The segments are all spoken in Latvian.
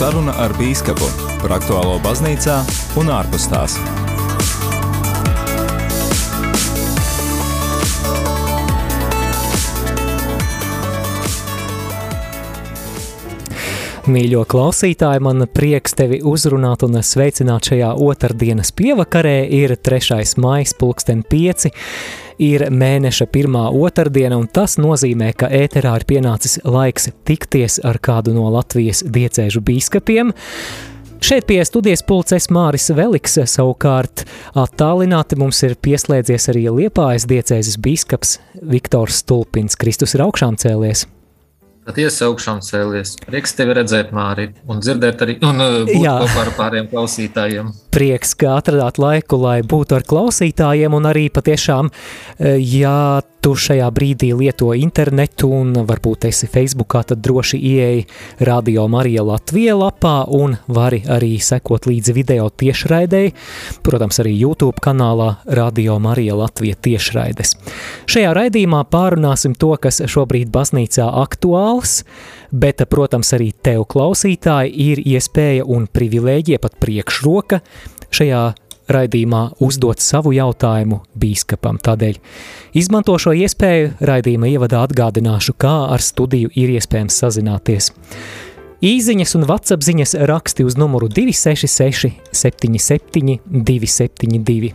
Saruna ar Bīskapu par aktuālo baznīcā un ārpus tās. Mīļo klausītāji, man prieks tevi uzrunāt un sveicināt šajā otrdienas pievakarē. Ir 3. maija, pulksten 5. Ir mēneša pirmā otrdiena, un tas nozīmē, ka ēterā ir pienācis laiks tikties ar kādu no Latvijas diecēžu bīskapiem. Šeit pie studijas pulces Māris Veliks savukārt attālināti mums ir pieslēdzies arī Liepājas diecēzes bīskaps Viktors Stulpins. Kristus ir augšām cēlies! Patiesi augšām cēlies. Prieks tevi redzēt, Mārī, un dzirdēt arī un uh, būt Jā. kopā ar pāriem klausītājiem. Prieks, ka atradāt laiku, lai būtu ar klausītājiem, un arī patiešām, uh, ja tu šajā brīdī lieto internetu un varbūt esi Facebookā, tad droši ieeji Radio Marija Latvija lapā un vari arī sekot līdzi video tiešraidēji, protams arī YouTube kanālā Radio Marija Latvija tiešraides. Šajā raidījumā pārunāsim to, kas šobrīd baznīcā aktuāls, bet, protams, arī tev klausītāji ir iespēja un privilēģija, pat priekšroka šajā raidījumā uzdot savu jautājumu bīskapam. Tādēļ izmanto šo iespēju raidījuma ievadā atgādināšu, kā ar studiju ir iespējams sazināties. Īziņas un WhatsApp ziņas raksti uz numuru 266 77 272.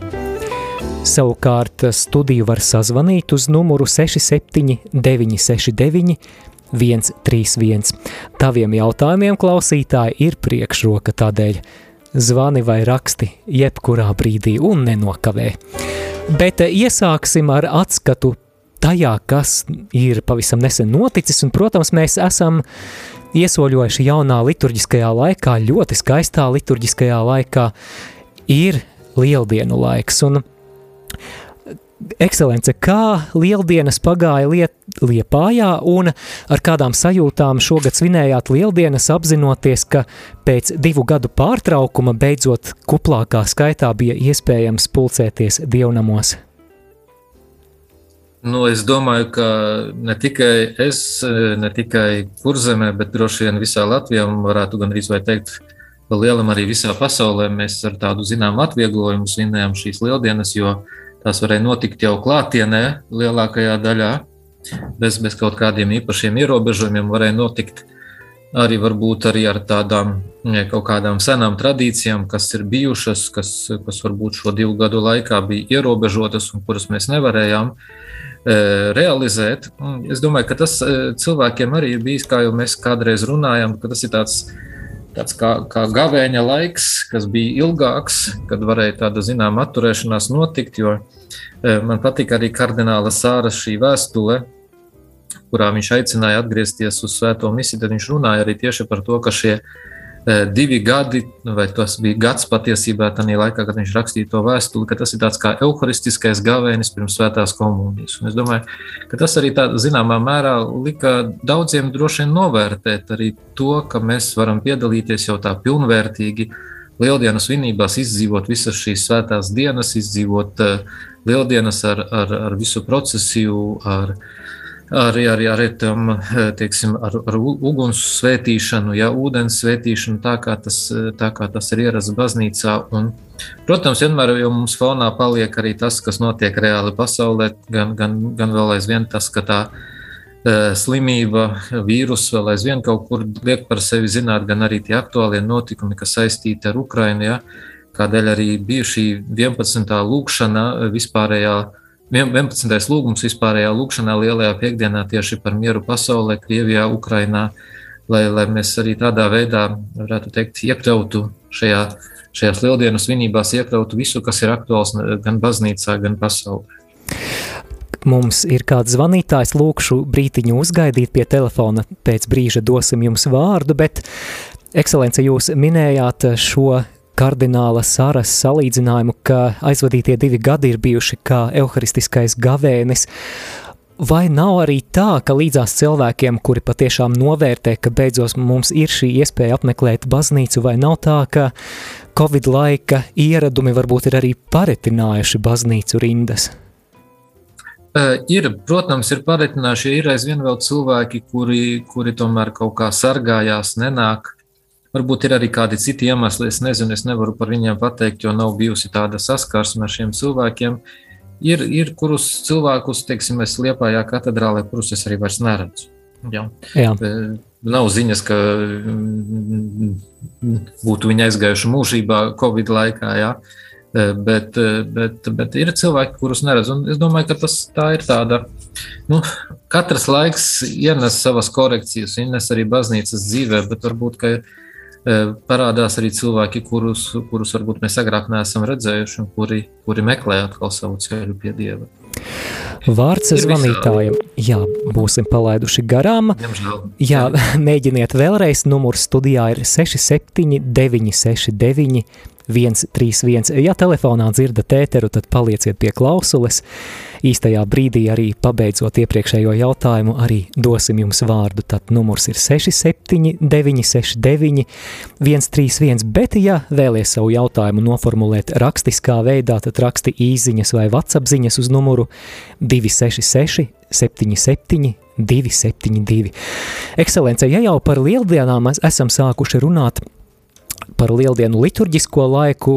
Savukārt studiju var sazvanīt uz numuru 67 969 131. Taviem jautājumiem klausītāji ir priekšroka tādēļ zvani vai raksti jebkurā brīdī un nenokavē. Bet eh, iesāksim ar atskatu tajā, kas ir pavisam nesen noticis, un, protams, mēs esam iesoļojuši jaunā liturģiskajā laikā, ļoti skaistā liturģiskajā laikā, ir lieldienu laiks, un Ekscelence, kā lieldienas pagāja liet, Liepājā un ar kādām sajūtām šogad svinējāt lieldienas apzinoties, ka pēc divu gadu pārtraukuma beidzot kuplākā skaitā bija iespējams pulcēties dievnamos? Nu, es domāju, ka ne tikai es, ne tikai kurzemē, bet droši vien visā Latvijā, varētu gan arī teikt, ka lielam arī visā pasaulē mēs ar tādu zinām atvieglojumu svinējam šīs lieldienas, jo uh, Tās varēja notikt jau klātienē, lielākajā daļā, bez, bez kaut kādiem īpašiem ierobežojumiem. Varēja notikt arī, varbūt arī ar tādām kaut kādām senām tradīcijām, kas ir bijušas, kas, kas varbūt šo divu gadu laikā bija ierobežotas un kuras mēs nevarējām e, realizēt. Es domāju, ka tas e, cilvēkiem arī ir bijis, kā jau mēs kādreiz runājām, ka tas ir tāds tāds kā, kā gavēņa laiks, kas bija ilgāks, kad varēja tāda zināmā atturēšanās notikt. Jo e, man patīk arī kardināla Sāra šī vēstule, kurā viņš aicināja atgriezties uz Svēto misiju. Tad viņš runāja arī tieši par to, ka šie divi gadi, vai tas bija gads patiesībā, tajā laikā, kad viņš rakstīja to vēstuli, ka tas ir tāds kā evaharistiskais gavēnis pirms svētās komunijas. Un es domāju, ka tas arī tādā zināmā mērā lika daudziem droši vien novērtēt arī to, ka mēs varam piedalīties jau tā pilnvērtīgi Lieldienu svinībās, izdzīvot visas šīs svētās dienas, izdzīvot Lieldienas ar, ar, ar visu procesiju, ar, arī, arī, arī tam, teiksim, ar, ar uguns svētīšanu, ja, ūdens svētīšanu, tā kā tas, tā kā tas ir ierasts baznīcā. Un, protams, vienmēr jau mums fonā paliek arī tas, kas notiek reāli pasaulē, gan, gan, gan vēl aizvien tas, ka tā slimība, vīrus vēl aizvien kaut kur liek par sevi zināt, gan arī tie aktuālie notikumi, kas saistīti ar Ukrainu, ja, kādēļ arī bija šī 11. lūkšana vispārējā 11. lūgums vispārējā lūkšanā lielajā piekdienā tieši par mieru pasaulē, Krievijā, Ukrainā, lai, lai mēs arī tādā veidā, varētu teikt, iekļautu šajā, šajās lieldienu svinībās, iekļautu visu, kas ir aktuāls gan baznīcā, gan pasaulē. Mums ir kāds zvanītājs, lūkšu brītiņu uzgaidīt pie telefona, pēc brīža dosim jums vārdu, bet, ekscelence, jūs minējāt šo kardināla Sāras salīdzinājumu, ka aizvadītie divi gadi ir bijuši kā evaharistiskais gavēnis. Vai nav arī tā, ka līdzās cilvēkiem, kuri patiešām novērtē, ka beidzot mums ir šī iespēja apmeklēt baznīcu, vai nav tā, ka Covid laika ieradumi varbūt ir arī paretinājuši baznīcu rindas? Ir, protams, ir paretinājuši, ir aizvien vēl cilvēki, kuri, kuri tomēr kaut kā sargājās, nenāk Varbūt ir arī kādi citi iemesli, es nezinu, es nevaru par viņiem pateikt, jo nav bijusi tāda saskarsme ar šiem cilvēkiem. Ir, ir kurus cilvēkus, teiksim, es liepājā katedrālē, kurus es arī vairs neredzu. Ja. Jā. Nav ziņas, ka mm, būtu viņi aizgājuši mūžībā Covid laikā. Ja. Bet, bet, bet ir cilvēki, kurus neredz. Un es domāju, ka tas tā ir tāda. Nu, katrs laiks ienes savas korekcijas, ienes arī baznīcas dzīvē, bet varbūt parādās arī cilvēki, kurus, kurus varbūt mēs agrāk neesam redzējuši, un kuri, kuri meklē atkal savu ceļu pie Dieva. Vārds zvanītājiem. Jā, būsim palaiduši garām. Jā, mēģiniet vēlreiz. Numurs studijā ir 679, 69, 131. Ja telefonā dzirdat ēteru, tad palieciet pie klausules. Īstajā brīdī arī pabeidzot iepriekšējo jautājumu, arī dosim jums vārdu. Tad numurs ir 679, 69, 131. Bet, ja vēlies savu jautājumu noformulēt rakstiskā veidā, tad raksti īsiņas vai WhatsApp ziņas uz numuru 266, 77, 272. Ekscelence, ja jau par lieldienām esam sākuši runāt, par lieldienu liturģisko laiku.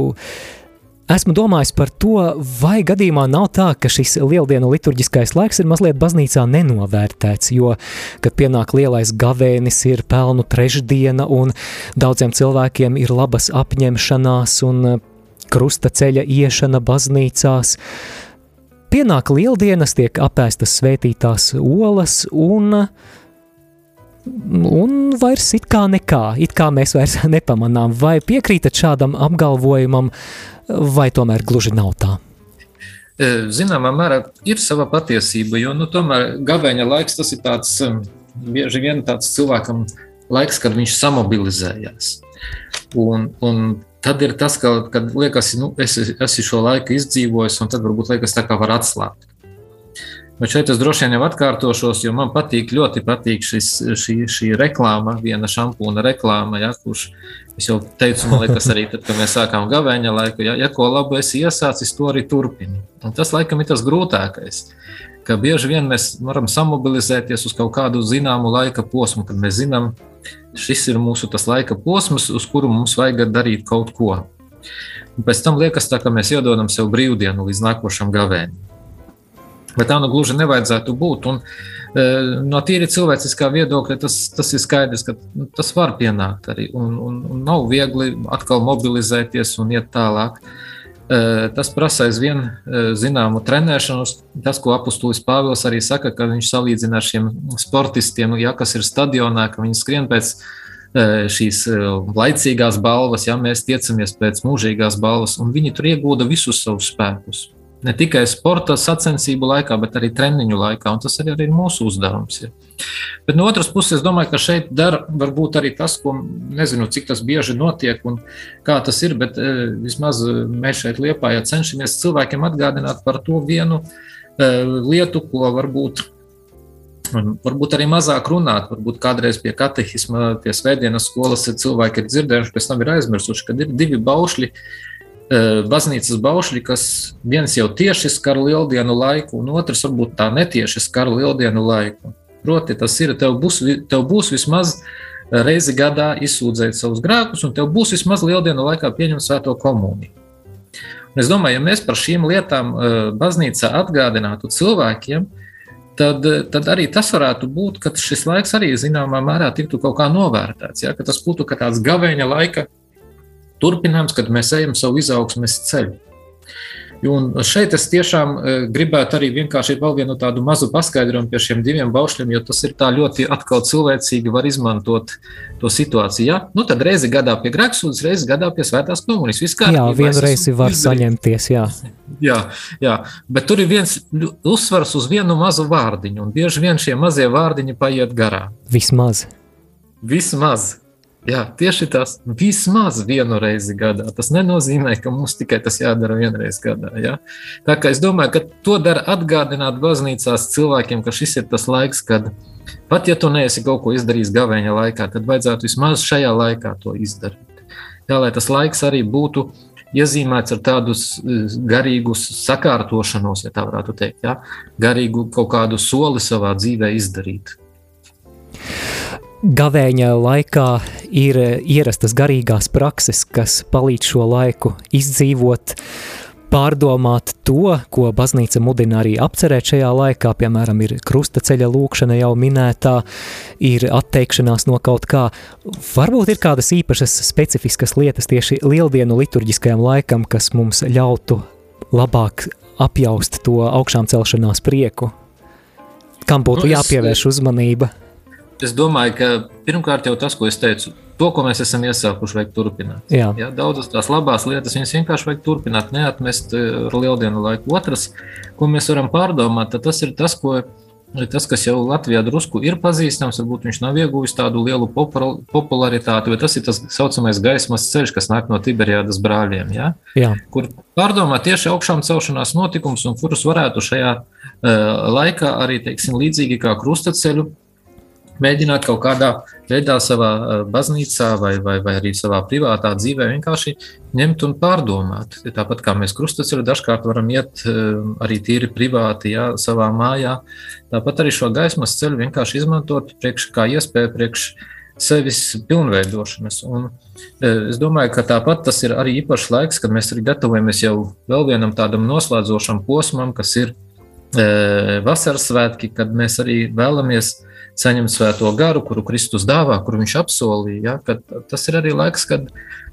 Esmu domājis par to, vai gadījumā nav tā, ka šis lieldienu liturģiskais laiks ir mazliet baznīcā nenovērtēts, jo, kad pienāk lielais gavēnis, ir pelnu trešdiena un daudziem cilvēkiem ir labas apņemšanās un krusta ceļa iešana baznīcās. Pienāk lieldienas, tiek apēstas svētītās olas un uh, un vairs it kā nekā, it kā mēs vairs nepamanām. Vai piekrītat šādam apgalvojumam, vai tomēr gluži nav tā? E, zināmā mērā ir sava patiesība, jo nu, tomēr gavēņa laiks tas ir tāds, um, bieži vien tāds cilvēkam laiks, kad viņš samobilizējās. Un, un tad ir tas, ka, kad liekas, nu, es esmu šo laiku izdzīvojis, un tad varbūt liekas, tā kā var atslābt. Bet šeit es droši vien jau atkārtošos, jo man patīk, ļoti patīk šis, šī, šī reklāma, viena šampūna reklāma, ja, kurš es jau teicu, man liekas, arī tad, kad mēs sākām gavēņa laiku, ja, ja ko labu esi iesācis, to arī turpini. Un tas laikam ir tas grūtākais, ka bieži vien mēs varam samobilizēties uz kaut kādu zināmu laika posmu, kad mēs zinām, šis ir mūsu tas laika posms, uz kuru mums vajag darīt kaut ko. Un pēc tam liekas, tā, ka mēs iedodam sev brīvdienu līdz nākošam gavēnim. Bet tā nu gluži nevajadzētu būt. Un, e, no tīri cilvēciskā viedokļa tas, tas ir skaidrs, ka nu, tas var pienākt arī. Un, un, un nav viegli atkal mobilizēties un iet tālāk. E, tas prasa aizvien e, zināmu trenēšanos. Tas, ko apustulis Pāvils arī saka, ka viņš salīdzina ar šiem sportistiem, ja, kas ir stadionā, ka viņi skrien pēc šīs laicīgās balvas, ja mēs tiecamies pēc mūžīgās balvas, un viņi tur iegūda visus savus spēkus. Ne tikai sporta sacensību laikā, bet arī treniņu laikā. Tas arī, arī ir mūsu uzdevums. Ja. Bet no otras puses, es domāju, ka šeit dara varbūt arī tas, ko nezinu, cik tas bieži notiek un kā tas ir. Bet e, vismaz mēs šeit Lietpājā cenšamies cilvēkiem atgādināt par to vienu e, lietu, ko varbūt. Varbūt arī mazāk runāt, varbūt kādreiz pie katehisma, pie svētdienas skolas cilvēki ir dzirdējuši, pēc tam ir aizmirsuši, ka ir divi baušļi, Eh, baznīcas baušļi, kas viens jau tieši skar lieldienu laiku, un otrs varbūt tā netieši skar lieldienu laiku. Proti, tas ir, tev būs, tev būs vismaz reizi gadā izsūdzēt savus grēkus, un tev būs vismaz lieldienu laikā pieņemt svēto komuniju. Un es domāju, ja mēs par šīm lietām eh, baznīcā atgādinātu cilvēkiem, tad, tad arī tas varētu būt, ka šis laiks arī zināmā mērā tiktu kaut kā novērtēts. Ja? Ka tas būtu tāds gaveņa laika turpinājums, kad mēs ejam savu izaugsmes ceļu. Un šeit es tiešām e, gribētu arī vienkārši vēl vienu tādu mazu paskaidrojumu pie šiem diviem baušļiem, jo tas ir tā ļoti atkal cilvēcīgi var izmantot to situāciju. Ja? Nu, tad reizi gadā pie grēksūdzes, reizi gadā pie svētās komunijas. Viskā, jā, vienu reizi var izdarīt. saņemties, jā. jā. Jā, bet tur ir viens uzsvars uz vienu mazu vārdiņu, un bieži vien šie mazie vārdiņi paiet garām. Vismaz. Vismaz. Jā, tieši tas vismaz vienu reizi gadā. Tas nenozīmē, ka mums tikai tas jādara vienreiz gadā. Ja? Tā kā es domāju, ka to dara atgādināt baznīcās cilvēkiem, ka šis ir tas laiks, kad pat ja tu neesi kaut ko izdarījis gavēņa laikā, tad vajadzētu vismaz šajā laikā to izdarīt. Jā, lai tas laiks arī būtu iezīmēts ar tādu garīgu sakārtošanos, ja tā varētu teikt, ja? garīgu kaut kādu soli savā dzīvē izdarīt. Gavēņa laikā ir ierastas garīgās prakses, kas palīdz šo laiku izdzīvot, pārdomāt to, ko baznīca mudina arī apcerēt šajā laikā, piemēram, ir krustaceļa lūkšana jau minētā, ir atteikšanās no kaut kā. Varbūt ir kādas īpašas specifiskas lietas tieši lieldienu liturģiskajam laikam, kas mums ļautu labāk apjaust to augšām celšanās prieku. Kam būtu nu, jāpievērš uzmanība? Es domāju, ka pirmkārt jau tas, ko es teicu, to, ko mēs esam iesākuši, vajag turpināt. Jā. Jā, daudzas tās labās lietas, viņas vienkārši vajag turpināt, neatmest eh, ar lieldienu laiku. Otrs, ko mēs varam pārdomāt, tas ir tas, ko Tas, kas jau Latvijā drusku ir pazīstams, varbūt viņš nav ieguvis tādu lielu popularitāti, bet tas ir tas tā saucamais gaismas ceļš, kas nāk no Tiberijādas brāļiem. Ja? Jā. Kur pārdomā tieši augšām celšanās notikums, un kurus varētu šajā uh, laikā arī, teiksim, līdzīgi kā krustaceļu, mēģināt kaut kādā veidā savā baznīcā vai, vai, vai arī savā privātā dzīvē vienkārši ņemt un pārdomāt. Tāpat kā mēs krustaceļu dažkārt varam iet arī tīri privāti, jā, savā mājā, tāpat arī šo gaismas ceļu vienkārši izmantot priekš, kā iespēju priekš sevis pilnveidošanas. Un, es domāju, ka tāpat tas ir arī īpašs laiks, kad mēs arī gatavojamies jau vēl vienam tādam noslēdzošam posmam, kas ir vasaras svētki, kad mēs arī vēlamies saņemt svēto garu, kuru Kristus dāvā, kuru viņš apsolīja. Ja, tas ir arī laiks, kad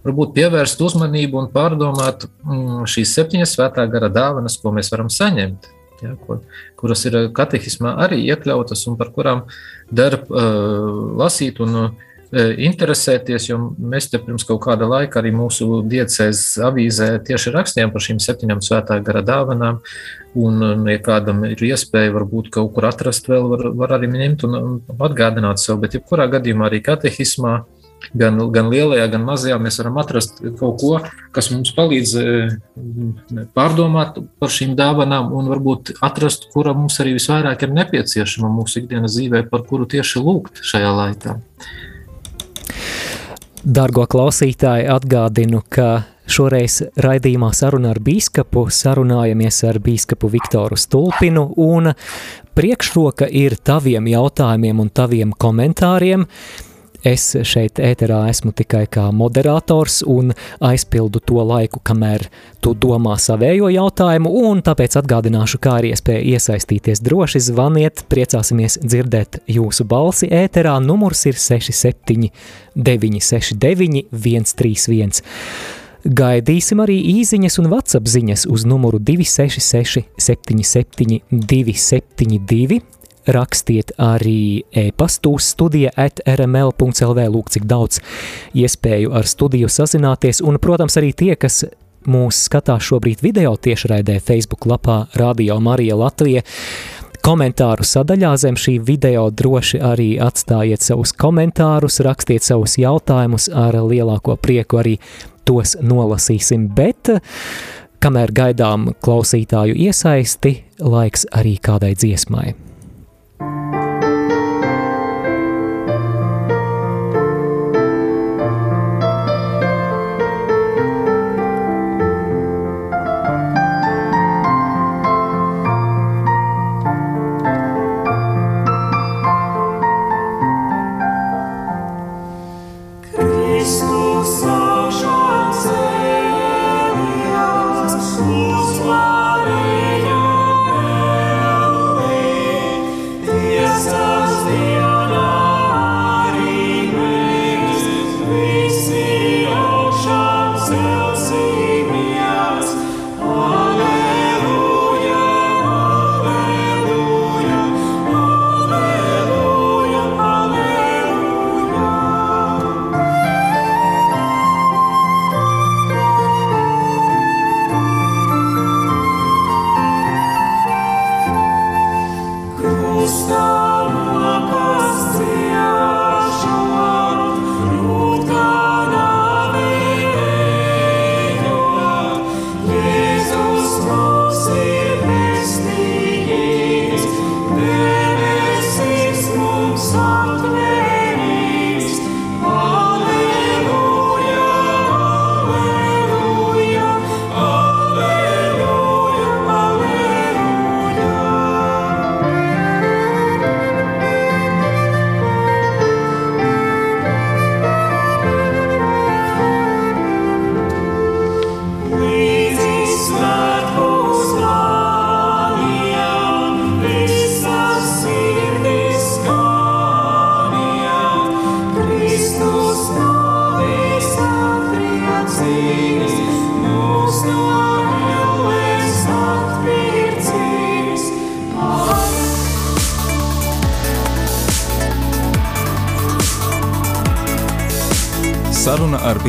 varbūt pievērst uzmanību un pārdomāt mm, šīs septiņas svētā gara dāvanas, ko mēs varam saņemt. Ja, ko, kuras ir katehismā arī iekļautas un par kurām der uh, lasīt un uh, interesēties, jo mēs te pirms kaut kāda laika arī mūsu diecēs avīzē tieši rakstījām par šīm septiņām svētā gara dāvanām, un, ja kādam ir iespēja varbūt kaut kur atrast vēl, var, var arī ņemt un atgādināt sev, bet jebkurā gadījumā arī katehismā, gan, gan lielajā, gan mazajā mēs varam atrast kaut ko, kas mums palīdz pārdomāt par šīm dāvanām un varbūt atrast, kura mums arī visvairāk ir nepieciešama mūsu ikdienas dzīvē, par kuru tieši lūgt šajā laikā. Dargo klausītāji, atgādinu, ka šoreiz raidījumā sarunā ar bīskapu sarunājamies ar bīskapu Viktoru Stulpinu un priekšroka ir taviem jautājumiem un taviem komentāriem. Es šeit ēterā esmu tikai kā moderators un aizpildu to laiku, kamēr tu domā savējo jautājumu, un tāpēc atgādināšu, kā arī iespēja iesaistīties. Droši, zvaniet, priecāsimies dzirdēt jūsu balsi ēterā, numurs ir 67 969 131. Gaidīsim arī īsiņas un WhatsApp ziņas uz numuru 266 77 272 rakstiet arī e-pastu uz studija at rml.lv, lūk, cik daudz iespēju ar studiju sazināties, un, protams, arī tie, kas mūs skatās šobrīd video tiešraidē Facebook lapā Radio Marija Latvija, komentāru sadaļā zem šī video droši arī atstājiet savus komentārus, rakstiet savus jautājumus, ar lielāko prieku arī tos nolasīsim, bet kamēr gaidām klausītāju iesaisti, laiks arī kādai dziesmai.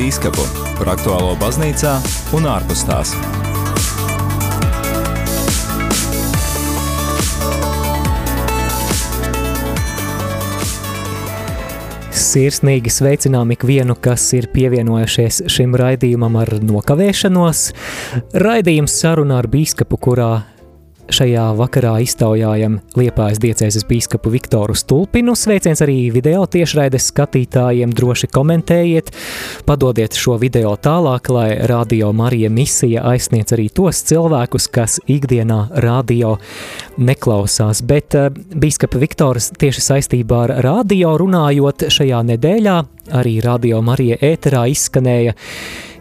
Bīskapu par aktuālo baznīcā un ārpus tās. Sirsnīgi sveicinām ikvienu, kas ir pievienojušies šim raidījumam ar nokavēšanos. Raidījums sarunā ar bīskapu, kurā Šajā vakarā iztaujājam Liepājas diecēzes bīskapu Viktoru Stulpinu. Sveiciens arī video tiešraides skatītājiem. Droši komentējiet, padodiet šo video tālāk, lai Radio Marija misija aizsniedz arī tos cilvēkus, kas ikdienā radio neklausās. Bet uh, bīskapa Viktors tieši saistībā ar radio runājot šajā nedēļā arī Radio Marija ēterā izskanēja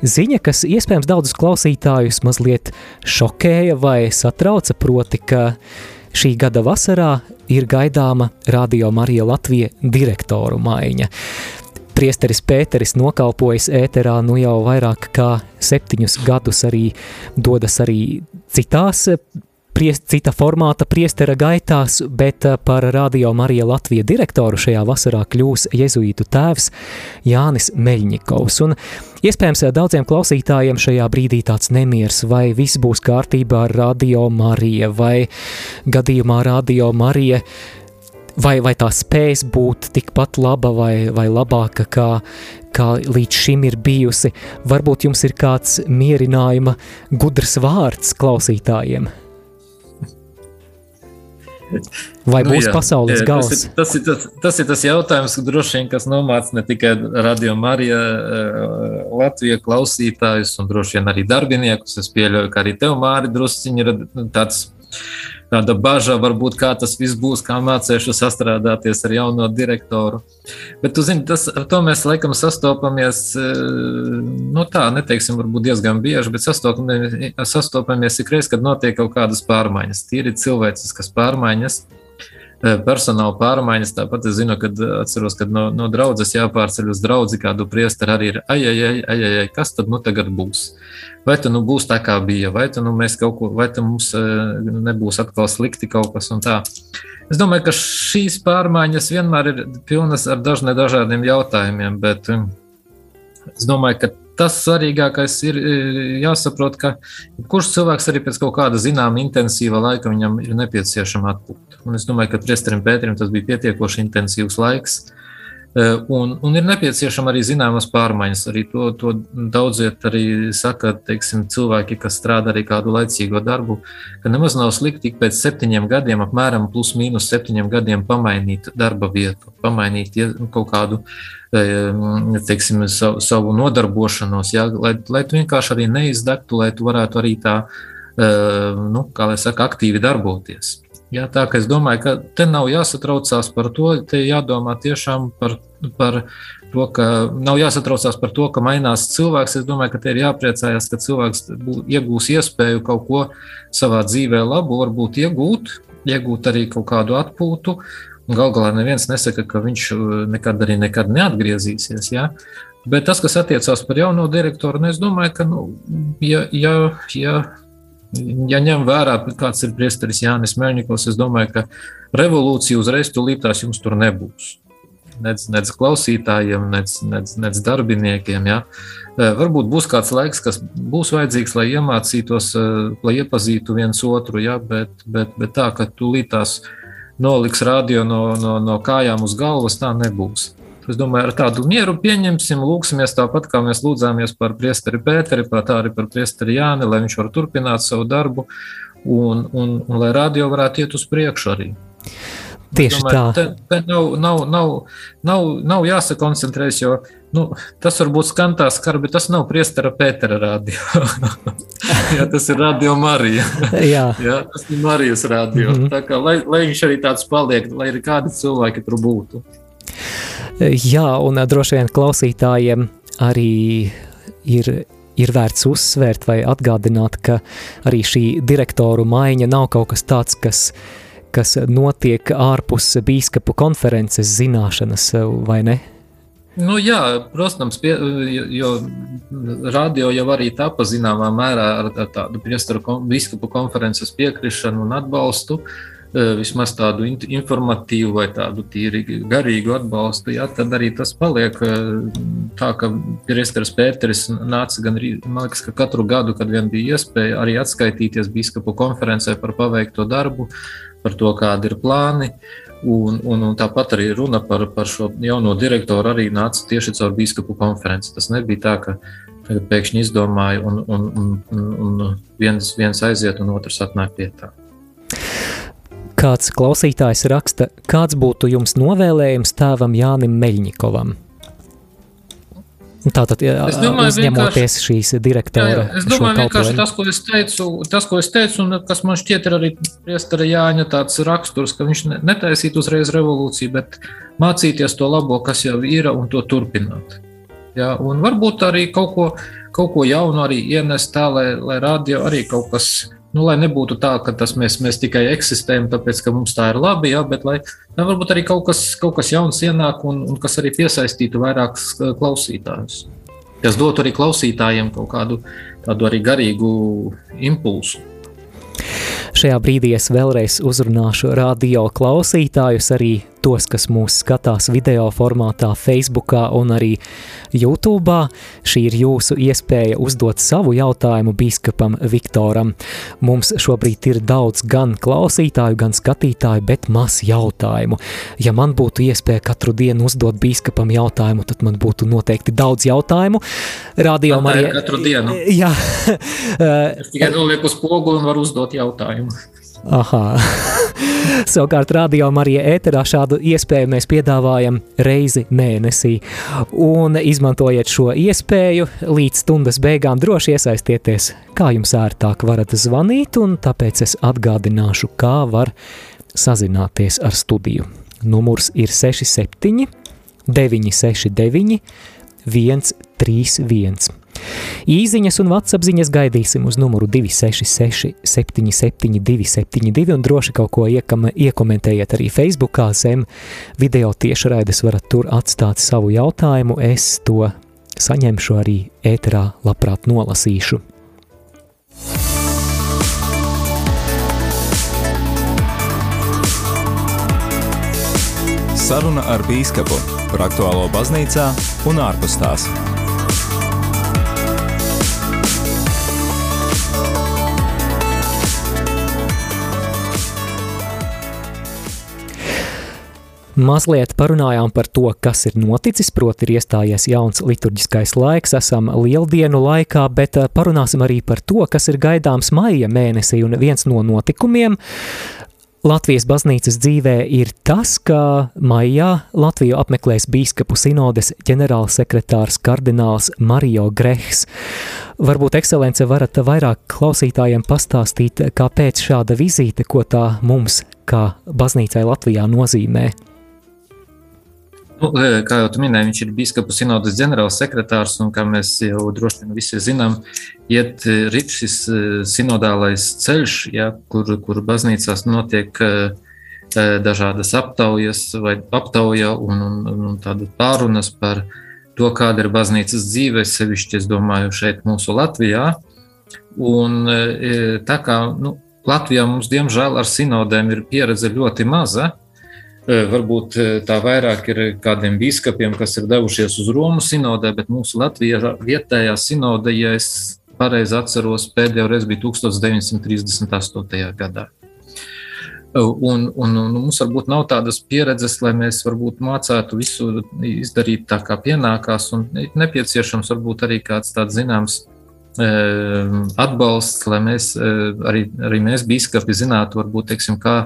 Ziņa, kas iespējams daudzus klausītājus mazliet šokēja vai satrauca, proti, ka šī gada vasarā ir gaidāma Radio Marija Latvija direktoru maiņa. Priesteris Pēteris nokalpojas ēterā nu jau vairāk kā septiņus gadus arī dodas arī citās priest, cita formāta priestera gaitās, bet eh, par Radio Marija Latvija direktoru šajā vasarā kļūs jezuītu tēvs Jānis Meļņikovs. Un iespējams eh, daudziem klausītājiem šajā brīdī tāds nemiers, vai viss būs kārtībā ar Radio Marija, vai gadījumā Radio Marija vai, vai tā spēs būt tikpat laba vai, vai labāka, kā, kā līdz šim ir bijusi. Varbūt jums ir kāds mierinājuma gudrs vārds klausītājiem. Vai nu, būs jā, pasaules jā, gals? Tas ir, tas, ir, tas, tas ir tas jautājums, vien, kas nomāca ne tikai Radio Marija eh, Latvijas klausītājus, un droši vien arī darbiniekus. Es pieļauju, ka arī tev, Māri, drusciņi ir tāds tāda bažas, varbūt kā tas viss būs, kā mācīšu sastrādāties ar jauno direktoru. Bet, tu zini, tas, ar to mēs laikam sastopamies, eh, nu tā, neteiksim, varbūt diezgan bieži, bet sastopamies, sastopamies ikreiz, kad notiek kaut kādas pārmaiņas, tīri cilvēciskas pārmaiņas. Eh, personāla pārmaiņas. Tāpat es zinu, kad eh, atceros, kad no, no draudzes jāpārceļ uz draugu, kādu priesteri arī ir, ai, ai, ai, ai, ai, kas tad nu tagad būs? Vai tu nu būs tā kā bija, vai tu nu mēs kaut ko, vai tu mums eh, nebūs atkal slikti kaut kas un tā. Es domāju, ka šīs pārmaiņas vienmēr ir pilnas ar dažādiem jautājumiem, bet es domāju, ka tas svarīgākais ir e, jāsaprot, ka kurš cilvēks arī pēc kaut kāda zināma intensīva laika viņam ir nepieciešama atpūta. Un es domāju, ka Priesterim Pēterim tas bija pietiekoši intensīvs laiks. Un, un ir nepieciešama arī zināmas pārmaiņas. Arī to, to daudziet arī saka teiksim, cilvēki, kas strādā arī kādu laicīgo darbu, ka nemaz nav slikti tik pēc septiņiem gadiem, apmēram plus mīnus septiņiem gadiem pamainīt darba vietu, pamainīt kaut kādu teiksim, savu, savu nodarbošanos, jā, lai, lai tu vienkārši arī neizdegtu, lai tu varētu arī tā, nu, kā lai saka, aktīvi darboties. Jā, tā kā es domāju, ka te nav jāsatraucās par to, te jādomā tiešām par, par to, ka nav jāsatraucās par to, ka mainās cilvēks. Es domāju, ka te ir jāpriecājas, ka cilvēks iegūs iespēju kaut ko savā dzīvē labu, varbūt iegūt, iegūt arī kaut kādu atpūtu Galu galā neviens nesaka, ka viņš uh, nekad arī nekad neatgriezīsies. Ja? Bet tas, kas attiecās par jauno direktoru, nu, es domāju, ka, nu, ja, ja, ja, ja ņem vērā, kāds ir priesteris Jānis Melņikls, es domāju, ka revolūcija uzreiz tūlītās jums tur nebūs. Nec, nec klausītājiem, nec, nec, nec darbiniekiem. Ja? Uh, varbūt būs kāds laiks, kas būs vajadzīgs, lai iemācītos, uh, lai iepazītu viens otru, ja? bet, bet, bet tā, ka tūlītās noliks radio no, no, no kājām uz galvas, tā nebūs. Es domāju, ar tādu mieru pieņemsim, lūksimies tāpat, kā mēs lūdzāmies par priesteri Pēteri, par tā arī par priesteri Jāni, lai viņš var turpināt savu darbu un, un, un lai radio varētu iet uz priekšu arī. Tieši domāju, tā. Te, te nav, nav, nav, nav, nav jāsakoncentrējas, jo nu, tas varbūt skan tā skarbi, bet tas nav priestera Pētera radio. jā, tas ir radio Marija. jā. jā, tas ir Marijas radio. Mm -hmm. Tā kā, lai, lai viņš arī tāds paliek, lai arī kādi cilvēki tur būtu. Jā, un droši vien klausītājiem arī ir ir vērts uzsvērt vai atgādināt, ka arī šī direktoru maiņa nav kaut kas tāds, kas, kas notiek ārpus bīskapu konferences zināšanas, vai ne? Nu, jā, protams, pie, jo radio jau arī tāpa zināmā mērā ar, ar tādu priesteru biskupu konferences piekrišanu un atbalstu. Vismaz tādu informatīvu vai tādu tīri garīgu atbalstu, jā, tad arī tas paliek tā, ka Priesteris Pēteris nāca gan arī, man liekas, ka katru gadu, kad vien bija iespēja arī atskaitīties biskupu konferencē par paveikto darbu, par to, kādi ir plāni. Un, un, un tāpat arī runa par, par šo jauno direktoru arī nāca tieši caur biskupu konferenci. Tas nebija tā, ka pēkšņi izdomāja un, un, un, un viens, viens aiziet un otrs atnāk pie tā. Kāds klausītājs raksta, kāds būtu jums novēlējums tēvam Jānim Meļņikovam? Tātad, es domāju, uzņemoties šīs direktora. Jā. Es domāju, vienkārši tas, ko es teicu, tas, ko es teicu, un kas man šķiet ir arī priestara Jāņa tāds raksturs, ka viņš netaisītu uzreiz revolūciju, bet mācīties to labo, kas jau ir, un to turpināt. Jā, un varbūt arī kaut ko, kaut ko jaunu arī ienest tā, lai, lai radio arī kaut kas Nu, lai nebūtu tā, ka tas mēs, mēs tikai eksistējam, tāpēc ka mums tā ir labi, jā, bet lai jā, varbūt arī kaut kas, kaut kas jauns ienāk un, un kas arī piesaistītu vairākus klausītājus. Kas dotu arī klausītājiem kaut kādu tādu arī garīgu impulsu. Šajā brīdī es vēlreiz uzrunāšu radio klausītājus, arī tos, kas mūs skatās video formātā, Facebookā un arī YouTube. Šī ir jūsu iespēja uzdot savu jautājumu biskupam Viktoram. Mums šobrīd ir daudz gan klausītāju, gan skatītāju, bet maz jautājumu. Ja man būtu iespēja katru dienu uzdot biskupam jautājumu, tad man būtu noteikti daudz jautājumu. Radio Marija. Katru dienu. Jā. es tikai nolieku uz pogu un varu uzdot jautājumu. Aha. Savukārt, radio Marija ēterā šādu iespēju mēs piedāvājam reizi mēnesī. Un izmantojiet šo iespēju, līdz stundas beigām droši iesaistieties, kā jums ērtāk varat zvanīt, un tāpēc es atgādināšu, kā var sazināties ar studiju. Numurs ir 67 969 131. Īziņas un vatsapziņas gaidīsim uz numuru 266 772 72 un droši kaut ko iekam, iekomentējiet arī Facebookā zem video tiešraides varat tur atstāt savu jautājumu, es to saņemšu arī ēterā labprāt nolasīšu. Saruna ar bīskapu par aktuālo baznīcā un ārpus tās. Mazliet parunājām par to, kas ir noticis, proti ir iestājies jauns liturģiskais laiks, esam lieldienu laikā, bet eh, parunāsim arī par to, kas ir gaidāms maija mēnesī, un viens no notikumiem Latvijas baznīcas dzīvē ir tas, ka maijā Latviju apmeklēs bīskapu sinodes ģenerālsekretārs kardināls Mario Grehs. Varbūt, ekscelence, varat vairāk klausītājiem pastāstīt, kāpēc šāda vizīte, ko tā mums kā baznīcai Latvijā nozīmē? Nu, e, kā jau minēji, viņš ir biskupa sinodas ģenerālsekretārs, un kā mēs jau droši vien visi zinām, iet e, rīt šis e, sinodālais ceļš, ja, kur, kur baznīcās notiek dažādas aptaujas vai aptauja un, un, un tāda pārunas par to, kāda ir baznīcas dzīve, sevišķi, es domāju, šeit mūsu Latvijā. Un tā kā nu, Latvijā mums, diemžēl, ar sinodēm ir pieredze ļoti maza, Varbūt tā vairāk ir kādiem biskupiem, kas ir devušies uz Romu sinodē, bet mūsu Latvijā vietējā sinode, ja es pareizi atceros, pēdējo reizi bija 1938. gadā. Un, un, un mums varbūt nav tādas pieredzes, lai mēs mācētu visu izdarīt tā, kā pienākās, un nepieciešams varbūt arī kāds tāds zināms atbalsts, lai mēs arī, arī mēs, biskupi, zinātu, varbūt, teiksim, kā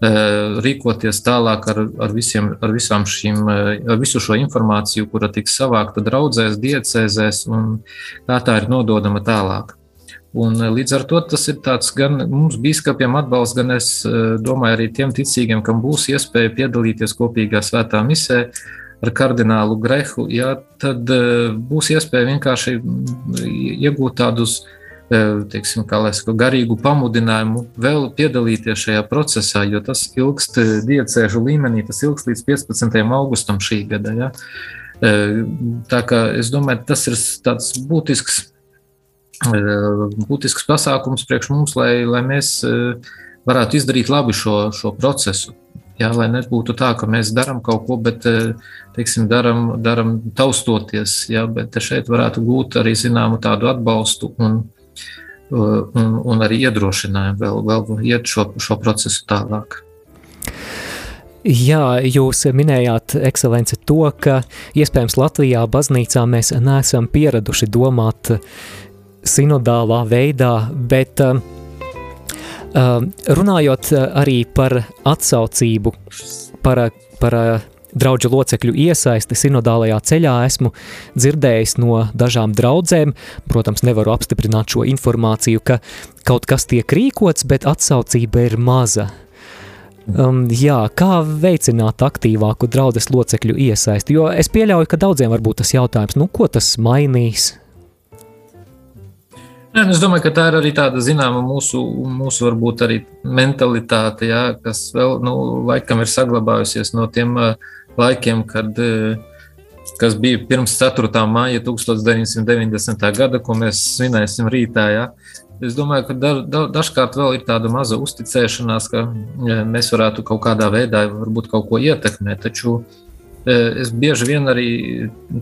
rīkoties tālāk ar, ar, visiem, ar šīm, eh, ar visu šo informāciju, kura tiks savākta draudzēs, diecēzēs un kā tā ir nododama tālāk. Un eh, līdz ar to tas ir tāds gan mums, biskupiem, atbalsts, gan es domāju, arī tiem ticīgiem, kam būs iespēja piedalīties kopīgā svētā misē ar kardinālu Grehu, jā, tad būs iespēja vienkārši iegūt tādus uh, teiksim, saku, garīgu pamudinājumu vēl piedalīties šajā procesā, jo tas ilgst diecēžu līmenī, tas ilgst līdz 15. augustam šī gada. Ja? Tā kā es domāju, tas ir tāds būtisks, būtisks pasākums priekš mums, lai, lai mēs varētu izdarīt labi šo, šo procesu. Jā, lai nebūtu tā, ka mēs darām kaut ko, bet teiksim, daram, daram taustoties. Jā, bet šeit varētu gūt arī zināmu tādu atbalstu un, un, un arī iedrošinājumu vēl, vēl iet šo, šo procesu tālāk. Jā, jūs minējāt, ekscelence, to, ka iespējams Latvijā baznīcā mēs neesam pieraduši domāt sinodālā veidā, bet uh, Runājot arī par atsaucību, par, par draugu locekļu iesaisti sinodālajā ceļā, esmu dzirdējis no dažām draudzēm, protams, nevaru apstiprināt šo informāciju, ka kaut kas tiek rīkots, bet atsaucība ir maza. Um, jā, kā veicināt aktīvāku draudzes locekļu iesaisti? Jo es pieļauju, ka daudziem varbūt tas jautājums, nu, ko tas mainīs, Jā, es domāju, ka tā ir arī tāda zināma mūsu, mūsu varbūt arī mentalitāte, jā, kas vēl nu, laikam ir saglabājusies no tiem laikiem, kad, kas bija pirms 4. māja 1990. gada, ko mēs svinēsim rītā. Jā. Es domāju, ka da, da, dažkārt vēl ir tāda maza uzticēšanās, ka jā, mēs varētu kaut kādā veidā varbūt kaut ko ietekmēt, taču es bieži vien arī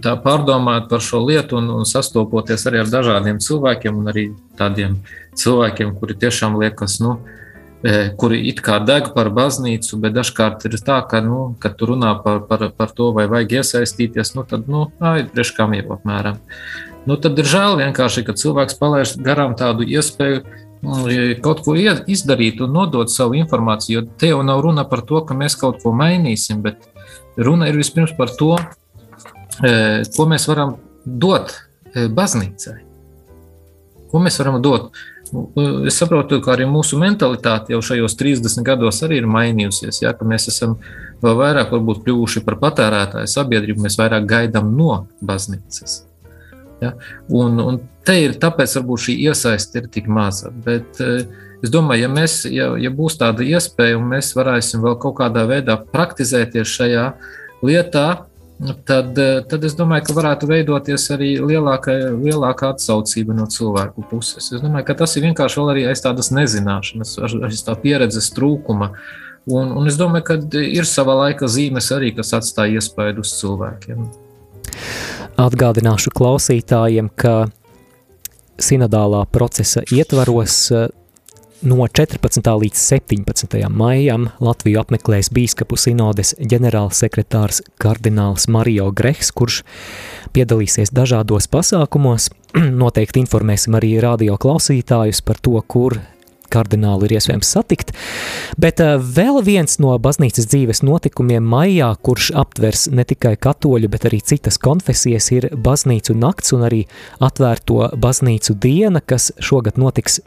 tā pārdomāju par šo lietu un, un sastopoties arī ar dažādiem cilvēkiem, un arī tādiem cilvēkiem, kuri tiešām liekas, nu, kuri it kā deg par baznīcu, bet dažkārt ir tā, ka, nu, kad tu runā par, par, par to, vai vajag iesaistīties, nu, tad, nu, ai, priekš kam jau apmēram. Nu, tad ir žēl vienkārši, ka cilvēks palaiž garām tādu iespēju mm, kaut ko izdarīt un nodot savu informāciju, jo te jau nav runa par to, ka mēs kaut ko mainīsim, bet Runa ir vispirms par to, e, ko mēs varam dot e, baznīcai. Ko mēs varam dot? Nu, es saprotu, ka arī mūsu mentalitāte jau šajos 30 gados arī ir mainījusies. Ja, mēs esam vēl vairāk kļuvuši par patērētāju sabiedrību, mēs vairāk gaidām no baznīcas. Ja? Un, un te ir tāpēc, varbūt šī iesaiste ir tik maza. Bet, uh, Es domāju, ja, mēs, ja, ja būs tāda iespēja, un mēs varēsim vēl kaut kādā veidā praktizēties šajā lietā, tad, tad es domāju, ka varētu veidoties arī lielāka, lielāka atsaucība no cilvēku puses. Es domāju, ka tas ir vienkārši vēl arī aiz tādas nezināšanas, aiz tā pieredzes trūkuma. Un, un es domāju, ka ir sava laika zīmes arī, kas atstāja iespaidu uz cilvēkiem. Atgādināšu klausītājiem, ka sinodālā procesa ietvaros No 14. līdz 17. maijam Latviju apmeklēs bīskapu sinodes ģenerālsekretārs kardināls Mario Grehs, kurš piedalīsies dažādos pasākumos. Noteikti informēsim arī radio klausītājus par to, kur kardinālu ir iespējams satikt, bet uh, vēl viens no baznīcas dzīves notikumiem maijā, kurš aptvers ne tikai katoļu, bet arī citas konfesijas, ir baznīcu nakts un arī atvērto baznīcu diena, kas šogad notiks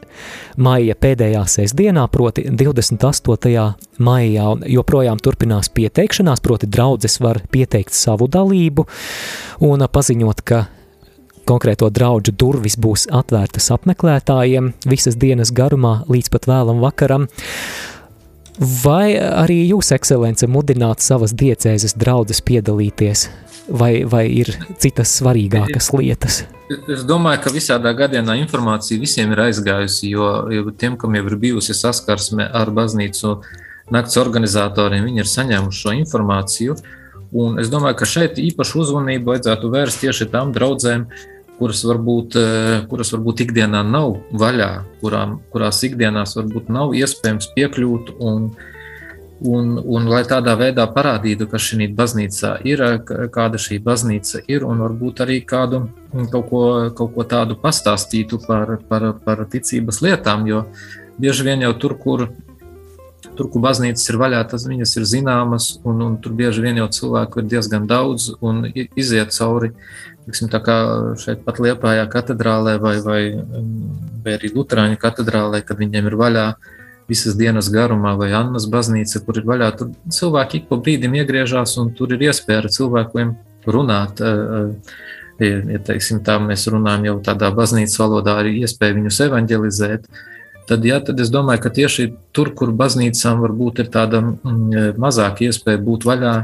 maija pēdējā sestdienā, proti 28. maijā, un joprojām turpinās pieteikšanās, proti draudzes var pieteikt savu dalību un paziņot, ka Konkrēto draugu durvis būs atvērtas apmeklētājiem visas dienas garumā līdz pat vēlam vakaram. Vai arī jūs, ekscelence, mudināt savas diecēzes draudzes piedalīties, vai, vai ir citas svarīgākas lietas? Es domāju, ka visādā gadienā informācija visiem ir aizgājusi, jo, jo tiem, kam jau ir bijusi saskarsme ar baznīcu nakts organizatoriem, viņi ir saņēmuši šo informāciju. Un es domāju, ka šeit īpašu uzmanību vajadzētu vērst tieši tām draudzēm, kuras varbūt, eh, kuras varbūt ikdienā nav vaļā, kurām, kurās ikdienās varbūt nav iespējams piekļūt. Un, un, un lai tādā veidā parādītu, ka šī baznīca ir, kāda šī baznīca ir, un varbūt arī kādu kaut ko, kaut ko tādu pastāstītu par, par, par ticības lietām, jo bieži vien jau tur, kur tur, kur baznīcas ir vaļā, tas viņas ir zināmas, un, un tur bieži vien jau cilvēku ir diezgan daudz un iziet cauri tiksim, tā kā šeit pat Liepājā katedrālē vai, vai, vai arī Lutāņu katedrālē, kad viņiem ir vaļā visas dienas garumā, vai Annas baznīca, kur ir vaļā, tur cilvēki ik pa brīdim iegriežās un tur ir iespēja ar cilvēkiem runāt. Ja teiksim, tā mēs runājam jau tādā baznīcas valodā, arī iespēja viņus evanģelizēt. Tad, ja, tad es domāju, ka tieši tur, kur baznīcām varbūt ir tāda mm, mazāka iespēja būt vaļā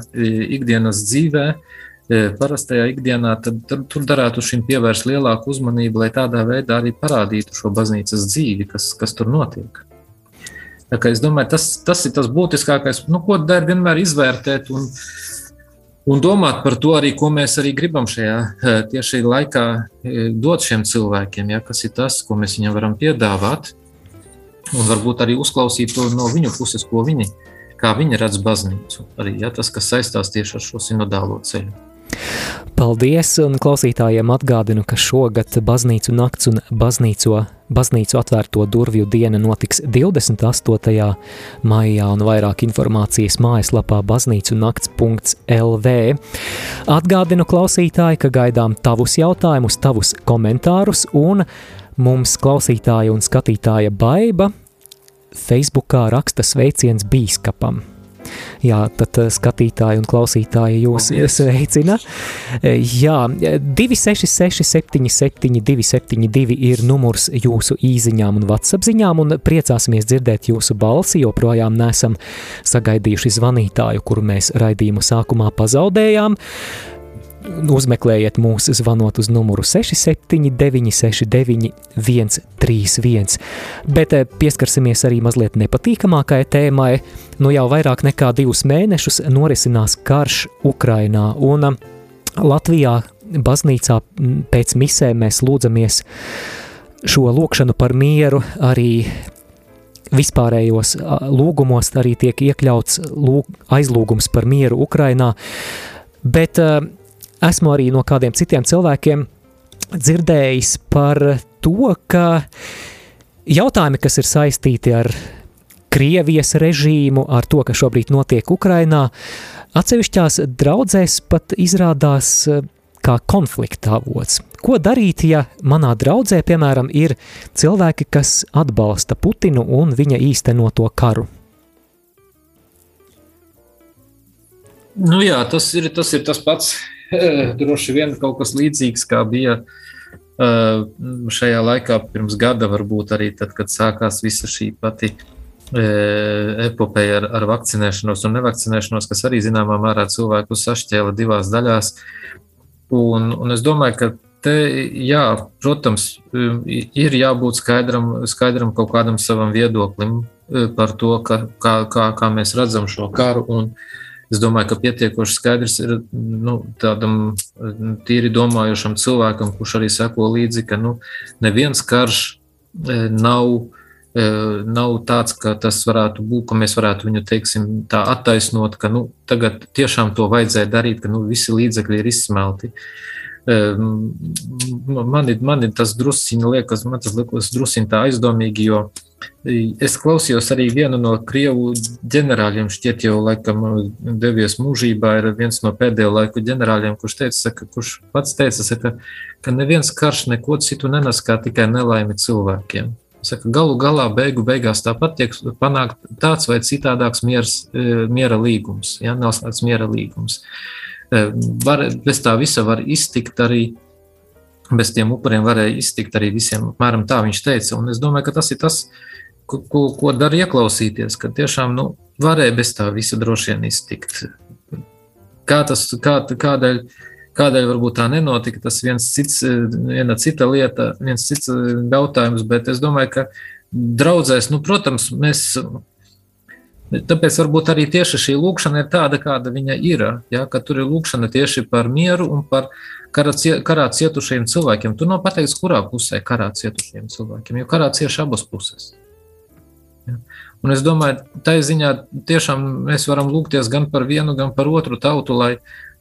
ikdienas dzīvēm, parastajā ikdienā, tad, tad tur darētu šim pievērst lielāku uzmanību, lai tādā veidā arī parādītu šo baznīcas dzīvi, kas, kas tur notiek. Es domāju, tas, tas ir tas būtiskākais, nu, ko dara vienmēr izvērtēt un, un domāt par to, arī, ko mēs arī gribam šajā tieši laikā dot šiem cilvēkiem. Ja, kas ir tas, ko mēs viņiem varam piedāvāt, un varbūt arī uzklausīt to no viņu puses, ko viņi, kā viņi redz baznīcu. Arī ja, tas, kas saistās tieši ar šo sinodālo ceļu. Paldies, un klausītājiem atgādinu, ka šogad baznīcu nakts un baznīco, baznīcu atvērto durvju diena notiks 28. maijā, un vairāk informācijas mājaslapā baznīcu nakts.lv. Atgādinu klausītāji, ka gaidām tavus jautājumus, tavus komentārus, un mums klausītāja un skatītāja baiba Facebookā raksta sveiciens bīskapam. Jā, tad eh, skatītāji un klausītāji jūs Paldies. sveicina. Eh, jā, 266 77 272 ir numurs jūsu īziņām un WhatsApp ziņām, un priecāsimies dzirdēt jūsu balsi, joprojām nesam sagaidījuši zvanītāju, kuru mēs raidījumu sākumā pazaudējām uzmeklējiet mūs zvanot uz numuru 679 69 131. Bet eh, pieskarsimies arī mazliet nepatīkamākai tēmai. Nu jau vairāk nekā divus mēnešus norisinās karš Ukrainā, un eh, Latvijā baznīcā pēc misēm mēs lūdzamies šo lūkšanu par mieru arī vispārējos lūgumos arī tiek iekļauts lūg, aizlūgums par mieru Ukrainā, bet uh, esmu arī no kādiem citiem cilvēkiem dzirdējis par to, ka jautājumi, kas ir saistīti ar Krievijas režīmu, ar to, kas šobrīd notiek Ukrainā, atsevišķās draudzēs pat izrādās eh, kā konflikta avots. Ko darīt, ja manā draudzē, piemēram, ir cilvēki, kas atbalsta Putinu un viņa īstenoto karu? Nu jā, tas ir tas, ir tas pats droši vien kaut kas līdzīgs, kā bija uh, šajā laikā pirms gada, varbūt arī tad, kad sākās visa šī pati uh, epopeja ar, ar vakcinēšanos un nevakcinēšanos, kas arī zināmā mērā cilvēku sašķēla divās daļās. Un, un es domāju, ka te, jā, protams, um, ir jābūt skaidram, skaidram kaut kādam savam viedoklim uh, par to, ka, kā, kā, kā mēs redzam šo karu. Un, uh, Es domāju, ka pietiekoši skaidrs ir nu, tādam tīri domājošam cilvēkam, kurš arī seko līdzi, ka nu, neviens karš e, nav, e, nav tāds, ka tas varētu būt, ka mēs varētu viņu teiksim, tā attaisnot, ka nu, tagad tiešām to vajadzēja darīt, ka nu, visi līdzekļi ir izsmelti. Man, man tas drusciņi liekas, man tas liekas drusciņi tā aizdomīgi, jo es klausījos arī vienu no krievu ģenerāļiem, šķiet jau laikam devies mūžībā, ir viens no pēdējo laiku ģenerāļiem, kurš teica, saka, kurš pats teica, saka, ka neviens karš neko citu nenes kā tikai nelaimi cilvēkiem. Saka, galu galā, beigu beigās tāpat tiek panākt tāds vai citādāks miers, miera līgums, ja, noslēgts miera līgums. Var, bez tā visa var iztikt arī. Bez tiem upuriem varēja iztikt arī visiem. Apmēram tā viņš teica. Un es domāju, ka tas ir tas, ko, ko, ko dara ieklausīties, ka tiešām nu, varēja bez tā visa droši vien iztikt. Kā tas, kā, kādēļ, kādēļ varbūt tā nenotika, tas viens cits, viena cita lieta, viens cits jautājums, bet es domāju, ka draudzēs, nu, protams, mēs Tāpēc varbūt arī tieši šī lūkšana ir tāda, kāda viņa ir. Ja, ka tur ir lūkšana tieši par mieru un par karā, karā cietušiem cilvēkiem. Tu nav pateikts, kurā pusē karā cietušiem cilvēkiem, jo karā cieši abas puses. Ja. Un es domāju, tā ziņā tiešām mēs varam lūgties gan par vienu, gan par otru tautu, lai,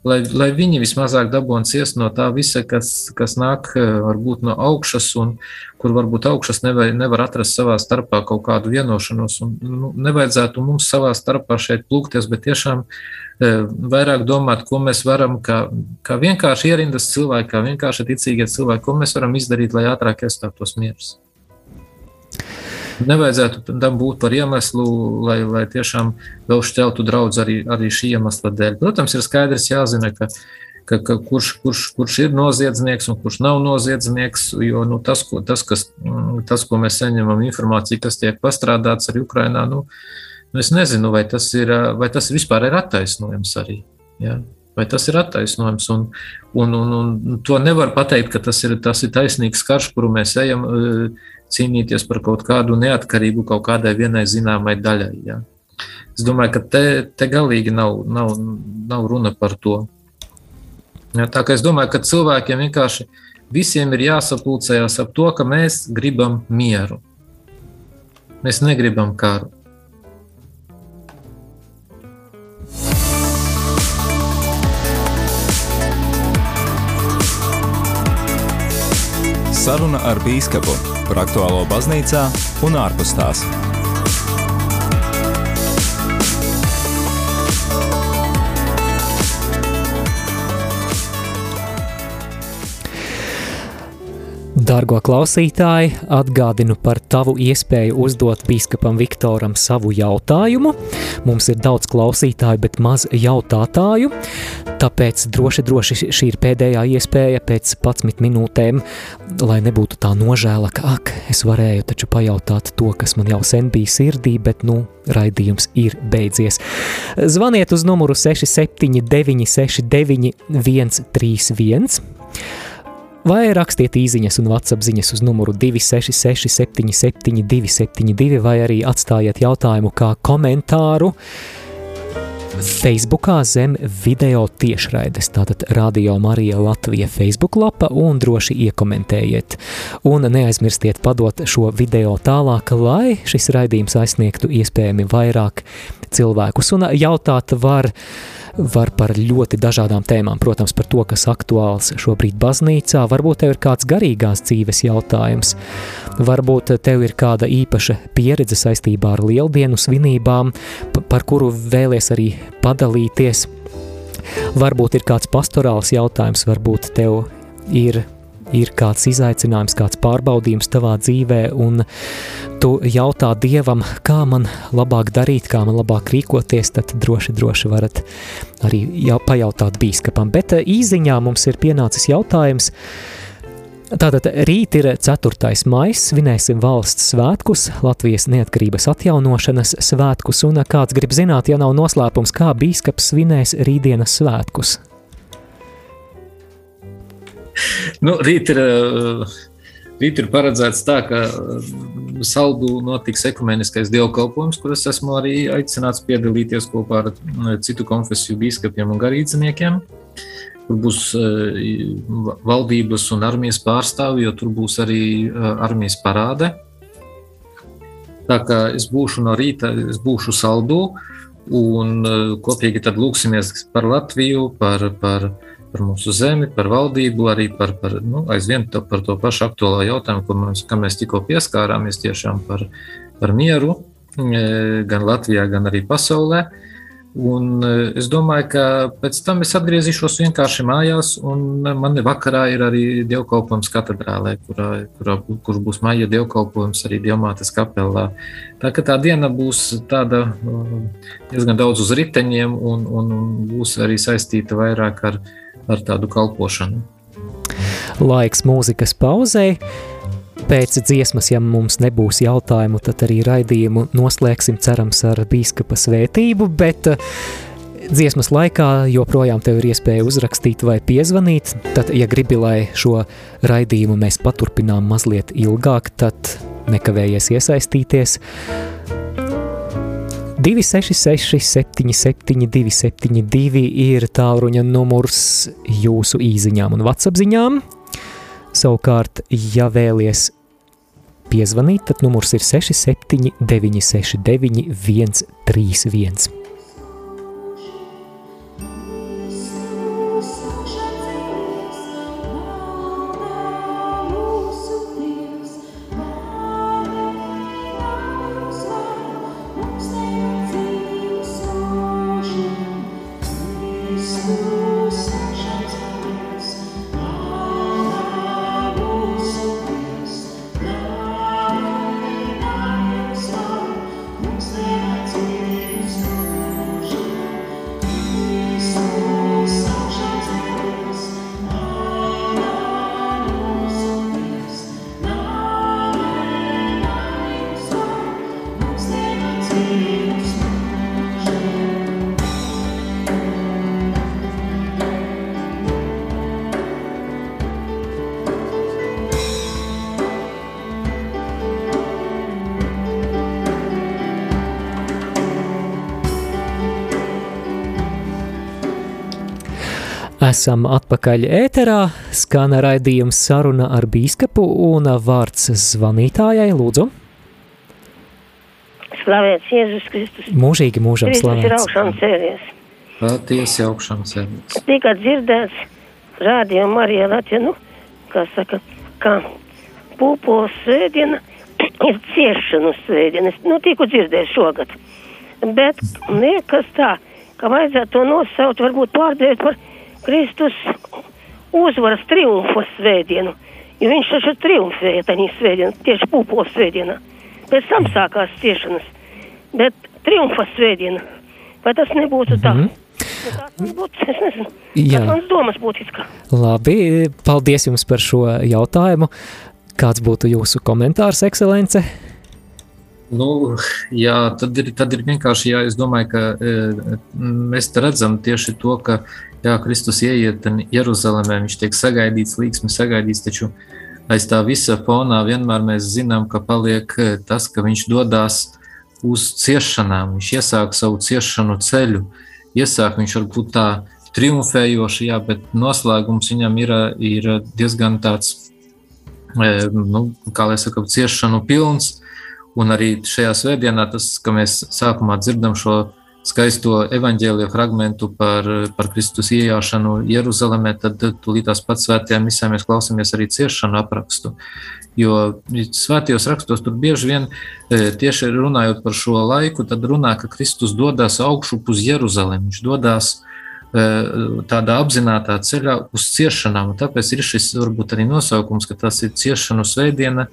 lai, lai viņi vismazāk dabūtu ciest no tā visa, kas, kas nāk eh, varbūt no augšas, un kur varbūt augšas nevar, nevar atrast savā starpā kaut kādu vienošanos. Un, nu, nevajadzētu mums savā starpā šeit plūkties, bet tiešām e, vairāk domāt, ko mēs varam, kā, kā vienkārši ierindas cilvēki, kā vienkārši ticīgie cilvēki, ko mēs varam izdarīt, lai ātrāk iestātos miers. Nevajadzētu tam būt par iemeslu, lai, lai tiešām vēl šķeltu draugu arī, arī šī iemesla dēļ. Protams, ir skaidrs jāzina, ka, ka, ka kurš, kurš, kurš ir noziedznieks un kurš nav noziedznieks. Jo nu, tas, ko, tas, kas, tas, ko mēs saņemam, informācija, kas tiek pastrādāts arī Ukrajinā, nu, nu, es nezinu, vai tas, ir, vai tas vispār ir attaisnojams arī. Ja? Vai tas ir attaisnojams? Un, un, un, un to nevar pateikt, ka tas ir, tas ir taisnīgs karš, kuru mēs ejam cīnīties par kaut kādu neatkarību kaut kādai vienai zināmai daļai. Ja. Es domāju, ka te, te galīgi nav, nav, nav runa par to. Ja, tā kā es domāju, ka cilvēkiem vienkārši visiem ir jāsapulcējās ap to, ka mēs gribam mieru. Mēs negribam karu. Saruna ar Bīskapu par aktuālo baznīcā un ārpus tās. Dargo klausītāji, atgādinu par tavu iespēju uzdot biskupam Viktoram savu jautājumu. Mums ir daudz klausītāju, bet maz jautātāju. Tāpēc droši, droši šī ir pēdējā iespēja pēc 11 minūtēm, lai nebūtu tā nožēla, ka ak, es varēju taču pajautāt to, kas man jau sen bija sirdī, bet nu, raidījums ir beidzies. Zvaniet uz numuru 679 69 131 vai rakstiet īsiņas un WhatsApp ziņas uz numuru 266, 77, 272, vai arī atstājiet jautājumu kā komentāru. Facebookā zem video tiešraides, tātad Radio Marija Latvija Facebook lapa un droši iekomentējiet. Un neaizmirstiet padot šo video tālāk, lai šis raidījums aizsniegtu iespējami vairāk cilvēkus. Un jautāt var uh, var par ļoti dažādām tēmām. Protams, par to, kas aktuāls šobrīd baznīcā. Varbūt tev ir kāds garīgās dzīves jautājums, varbūt tev ir kāda īpaša pieredze saistībā ar lieldienu svinībām, par kuru vēlies arī padalīties. Varbūt ir kāds pastorāls jautājums, varbūt tev ir ir kāds izaicinājums, kāds pārbaudījums tavā dzīvē, un tu jautā Dievam, kā man labāk darīt, kā man labāk rīkoties, tad droši, droši varat arī jau pajautāt bīskapam. Bet eh, īziņā mums ir pienācis jautājums, Tātad rīt ir 4. maijs, svinēsim valsts svētkus, Latvijas neatkarības atjaunošanas svētkus, un kāds grib zināt, ja nav noslēpums, kā bīskaps svinēs rītdienas svētkus? Nu, rīt, ir, eh, rīt ir paredzēts tā, ka eh, saldu notiks ekumeniskais dievkalpojums, kur es esmu arī aicināts piedalīties kopā ar eh, citu konfesiju biskupiem un garīdziniekiem. Tur būs valdības un armijas pārstāvji, jo tur būs arī armijas parāde. Tā kā es būšu no rīta, es būšu saldū, un kopīgi tad lūksimies par Latviju, par, par par mūsu zemi, par valdību, arī par, par nu, aizvien to, par to pašu aktuālo jautājumu, mēs, mēs tikko pieskārāmies tiešām par, par mieru e, gan Latvijā, gan arī pasaulē. Un e, es domāju, ka pēc tam es atgriezīšos vienkārši mājās, un man vakarā ir arī dievkalpojums katedrālē, kurā, kurā, kur būs maija dievkalpojums arī Dievmātes kapelā. Tā ka tā diena būs tāda diezgan daudz uz riteņiem, un, un, un būs arī saistīta vairāk ar, ar tādu kalpošanu. Laiks mūzikas pauzei. Pēc dziesmas, ja mums nebūs jautājumu, tad arī raidījumu noslēgsim, cerams, ar bīskapa svētību, bet eh, dziesmas laikā joprojām tev ir iespēja uzrakstīt vai piezvanīt, tad, ja gribi, lai šo raidījumu mēs paturpinām mazliet ilgāk, tad nekavējies iesaistīties. 266, 77, 272 ir tālruņa numurs jūsu īsiņām un WhatsApp ziņām. Savukārt, ja vēlaties piezvanīt, tad numurs ir 67, 969, 131. Esam atpakaļ ēterā, skana raidījums saruna ar bīskapu un vārds zvanītājai, lūdzu. Slavēts Jēzus Kristus. Mūžīgi mūžam Kristus ir slavēts. augšām cēlies. Patiesi augšām cēlies. Tika dzirdēts rādījuma Marija Latvija, nu, kā saka, kā pūpo svētdiena ir ciešanu svētdiena. Es, nu, tiku dzirdējis šogad. Bet liekas tā, ka vajadzētu to nosaukt, varbūt pārdēt par Kristus uzvaras triumfa svētdienu. Jo viņš taču triumfēja tajā svētdienā, tieši pūpo svētdienā. Pēc tam sākās ciešanas. Bet triumfa svētdiena, vai tas nebūtu tā? Tā tas būtu, es nezinu. Mans domas kā. Labi, paldies jums par šo jautājumu. Kāds būtu jūsu komentārs, ekscelence? Nu, jā, tad ir, tad ir vienkārši, jā, es domāju, ka e, mēs redzam tieši to, ka jā, Kristus ieiet Jeruzalemē, viņš tiek sagaidīts, līksmi sagaidīts, taču aiz tā visa fonā vienmēr mēs zinām, ka paliek e, tas, ka viņš dodas uz ciešanām, viņš iesāk savu ciešanu ceļu, iesāk viņš varbūt tā triumfējoši, jā, bet noslēgums viņam ir, ir diezgan tāds, e, nu, kā lai saka, ciešanu pilns, Un arī šajā svētdienā tas, ka mēs sākumā dzirdam šo skaisto evaņģēlīju fragmentu par, par Kristus ienākšanu Jeruzalemē, tad tūlītās pats svētajā misē mēs klausāmies arī ciešanu aprakstu. Jo svētajos rakstos tur bieži vien e, tieši runājot par šo laiku, tad runā, ka Kristus dodas augšu uz Jeruzalemi. Viņš dodas e, tādā apzinātā ceļā uz ciešanām. Tāpēc ir šis varbūt arī nosaukums, ka tas ir ciešanu svētdiena,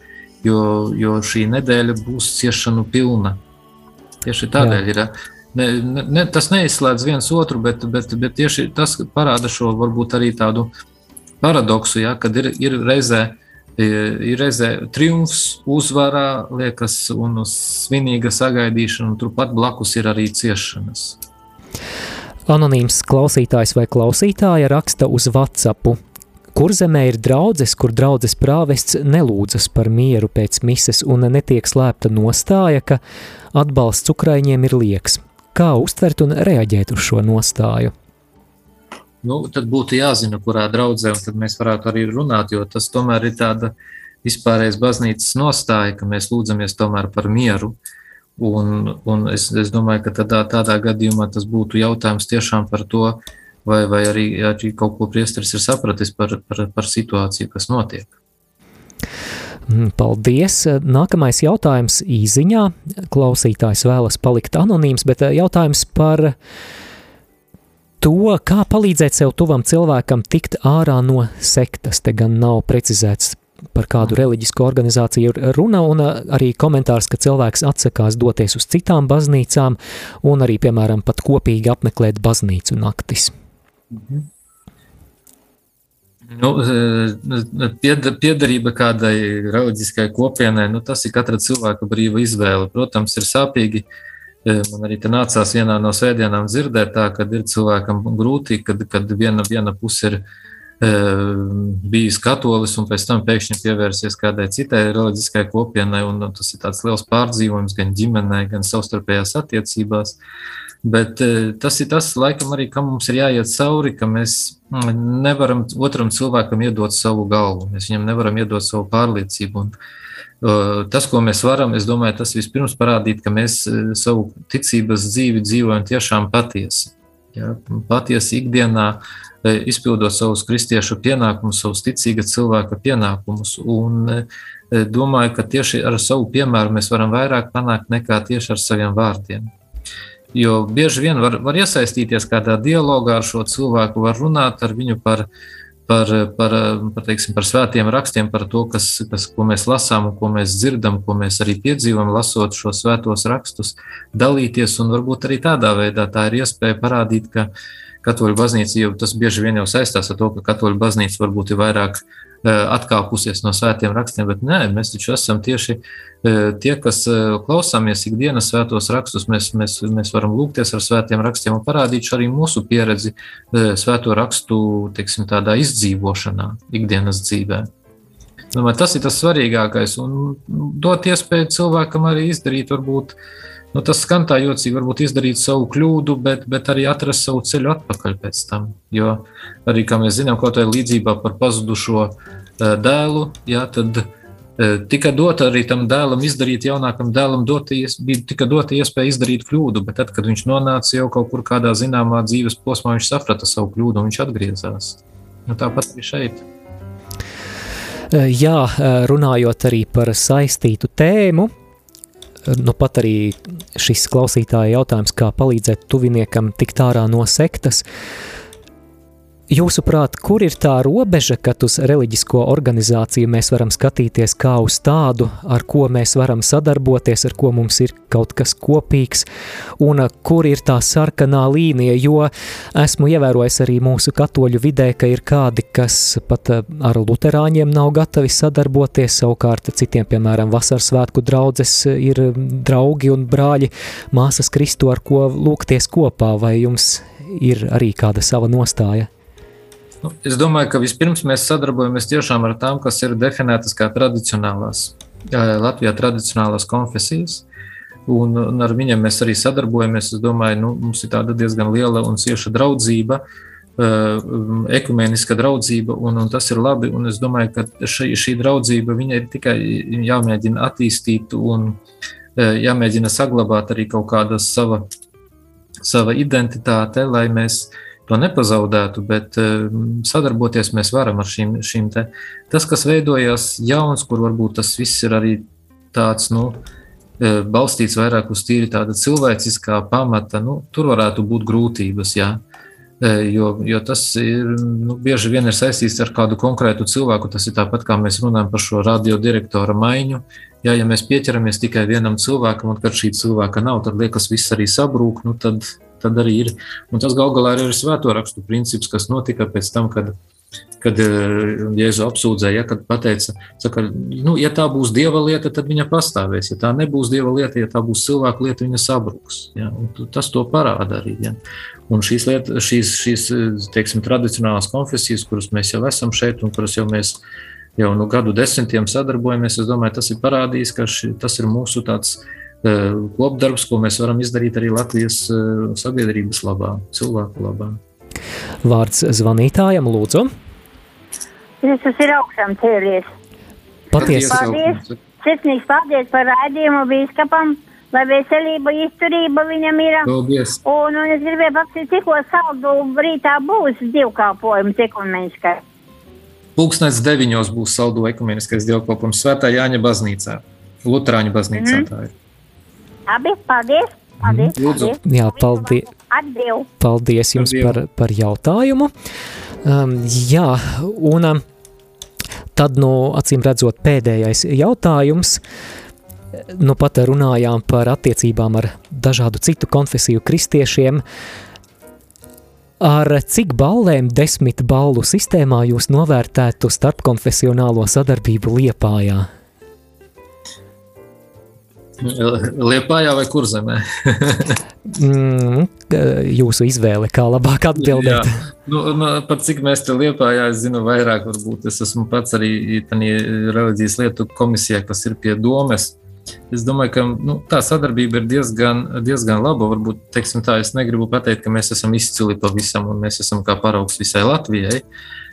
jo, jo šī nedēļa būs ciešanu pilna. Tieši tādēļ ir. Ne, ne, tas neizslēdz viens otru, bet, bet, bet tieši tas parāda šo varbūt arī tādu paradoksu, ja, kad ir, ir reizē, ir reizē triumfs, uzvarā, liekas, un svinīga sagaidīšana, un turpat blakus ir arī ciešanas. Anonīms klausītājs vai klausītāja raksta uz WhatsApp. Kurzemē ir draudzes, kur draudzes prāvests nelūdzas par mieru pēc mises un netiek slēpta nostāja, ka atbalsts Ukraiņiem ir lieks. Kā uztvert un reaģēt uz šo nostāju? Nu, tad būtu jāzina, kurā draudzē, un tad mēs varētu arī runāt, jo tas tomēr ir tāda vispārējais baznīcas nostāja, ka mēs lūdzamies tomēr par mieru. Un, un es, es domāju, ka tādā, tādā gadījumā tas būtu jautājums tiešām par to, vai, vai arī, arī kaut ko priesteris ir sapratis par, par, par situāciju, kas notiek. Mm, paldies! Nākamais jautājums īziņā. Klausītājs vēlas palikt anonīms, bet eh, jautājums par to, kā palīdzēt sev tuvam cilvēkam tikt ārā no sektas. Te gan nav precizēts par kādu reliģisku organizāciju runa, un eh, arī komentārs, ka cilvēks atsakās doties uz citām baznīcām un arī, piemēram, pat kopīgi apmeklēt baznīcu naktis. Mhm. Nu, e, Piedarība kādai reliģiskai kopienai, nu, tas ir katra cilvēka brīva izvēle. Protams, ir sāpīgi. Man arī nācās vienā no svētdienām dzirdēt, tā, kad ir cilvēkam grūti, kad, kad viena, viena puse ir e, bijis katolis un pēc tam pēkšņi pievērsies kādai citai reliģiskai kopienai. Un, un tas ir tāds liels pārdzīvojums gan ģimenē, gan savstarpējās attiecībās. Uh, Bet e, tas ir tas, laikam, arī kam mums ir jāiet cauri, ka mēs mm, nevaram otram cilvēkam iedot savu galvu. Mēs viņam nevaram iedot savu pārliecību. Un, uh, tas, ko mēs varam, es domāju, tas vispirms parādīt, ka mēs e, savu ticības dzīvi dzīvojam tiešām patiesi. Ja, patiesi ikdienā izpildot savus kristiešu pienākumus, savus ticīga cilvēka pienākumus. Un domāju, ka tieši ar savu piemēru mēs varam vairāk panākt nekā tieši ar saviem vārdiem. Jo bieži vien var, var iesaistīties kādā dialogā ar šo cilvēku, var runāt ar viņu par, par, par, par, teiksim, par svētiem rakstiem, par to, kas, kas, ko mēs lasām ko mēs dzirdam, ko mēs arī piedzīvojam, lasot šos svētos rakstus, dalīties. Un varbūt arī tādā veidā tā ir iespēja parādīt, ka katoļu baznīca jau tas bieži vien jau saistās ar to, ka katoļu baznīca varbūt ir vairāk atkāpusies no svētiem rakstiem, bet nē, mēs taču esam tieši eh, tie, kas eh, klausāmies ikdienas svētos rakstus. Mēs, mēs, mēs varam lūgties ar svētiem rakstiem un parādīt arī mūsu pieredzi svēto rakstu teiksim, izdzīvošanā, ikdienas dzīvē. Domāju, tas ir tas svarīgākais. Un dot iespēju cilvēkam arī izdarīt, varbūt Nu, tas skan tā jocīgi, varbūt izdarīt savu kļūdu, bet, bet arī atrast savu ceļu atpakaļ pēc tam. Jo arī, kā mēs zinām, kaut kādā līdzībā par pazudušo dēlu, jā, tad tika dota arī tam dēlam izdarīt, jaunākam dēlam dota, tika dota iespēja izdarīt kļūdu, bet tad, kad viņš nonāca jau kaut kur kādā zināmā dzīves posmā, viņš saprata savu kļūdu un viņš atgriezās. Nu, tāpat arī šeit. Jā, runājot arī par saistītu tēmu, nu pat arī šis klausītāja jautājums, kā palīdzēt tuviniekam tikt ārā no sektas. Jūsuprāt, kur ir tā robeža, kad uz reliģisko organizāciju mēs varam skatīties kā uz tādu, ar ko mēs varam sadarboties, ar ko mums ir kaut kas kopīgs, un kur ir tā sarkanā līnija, jo esmu ievērojis arī mūsu katoļu vidē, ka ir kādi, kas pat ar luterāņiem nav gatavi sadarboties, savukārt citiem, piemēram, vasaras svētku draudzes ir draugi un brāļi, māsas Kristu, ar ko lūgties kopā, vai jums ir arī kāda sava nostāja? Nu, es domāju, ka vispirms mēs sadarbojamies tiešām ar tām, kas ir definētas kā tradicionālās, Latvijā tradicionālās konfesijas. Un, un ar viņiem mēs arī sadarbojamies. Es domāju, nu, mums ir tāda diezgan liela un cieša draudzība, ekumēniska draudzība, un, un tas ir labi. Un es domāju, ka šī, šī draudzība ir tikai jāmēģina attīstīt un jāmēģina saglabāt arī kaut kāda sava, sava identitāte, lai mēs to nepazaudētu, bet ehm, sadarboties mēs varam ar šīm, šīm te. Tas, kas veidojās jauns, kur varbūt tas viss ir arī tāds, nu, e, balstīts vairāk uz tīri tāda cilvēciskā pamata, nu, tur varētu būt grūtības, jā. E, jo, jo tas ir, nu, bieži vien ir saistīts ar kādu konkrētu cilvēku. Tas ir tāpat kā mēs runājam par šo radiodirektora maiņu. Jā, ja mēs pieķeramies tikai vienam cilvēkam, un kad šī cilvēka nav, tad liekas, viss arī sabrūk. Nu, tad tad arī ir. Un tas gal galā ir svēto rakstu princips, kas notika pēc tam, kad, kad eh, Jēzu apsūdzēja, ja, kad pateica, saka, nu, ja tā būs dieva lieta, tad viņa pastāvēs. Ja tā nebūs dieva lieta, ja tā būs cilvēka lieta, viņa sabruks. Ja, tas to parāda arī. Ja. Un šīs, lieta, šīs, šīs teiksim, tradicionālās konfesijas, kuras mēs jau esam šeit un kuras jau mēs jau nu gadu desmitiem sadarbojamies, es domāju, tas ir parādījis, ka ši, tas ir mūsu tāds kopdarbs, ko mēs varam izdarīt arī Latvijas eh, sabiedrības labā, cilvēku labā. Vārds zvanītājam, lūdzu. Kristus ir augšām cēlies. Patiesi. Paldies. Sirsnīgs paldies par raidījumu bīskapam, lai veselība, izturība viņam ir. Paldies. Un, un es gribēju paprasīt, cik saldu rītā būs divkāpojumu ekumeniskā. Pūkstens deviņos būs saldu ekumeniskais dievkalpojums Svētā Jāņa baznīcā, Lutrāņu baznīcā. Mm -hmm. Labi, paldies! Paldies, paldies. Jā, paldies. Atbildu. Paldies jums par, par jautājumu. Um, jā, un um, tad, nu, acīm redzot, pēdējais jautājums. Nu, pat runājām par attiecībām ar dažādu citu konfesiju kristiešiem. Ar cik ballēm desmit ballu sistēmā jūs novērtētu starpkonfesionālo sadarbību Liepājā? Liepājā vai kur zemē? mm, jūsu izvēle, kā labāk atbildēt. Jā. Nu, nu, par cik mēs te liepājā, es zinu vairāk, varbūt es esmu pats arī reliģijas lietu komisijā, kas ir pie domes. Es domāju, ka nu, tā sadarbība ir diezgan, diezgan laba. Varbūt teiksim, tā, es negribu pateikt, ka mēs esam izcili pavisam un mēs esam kā paraugs visai Latvijai.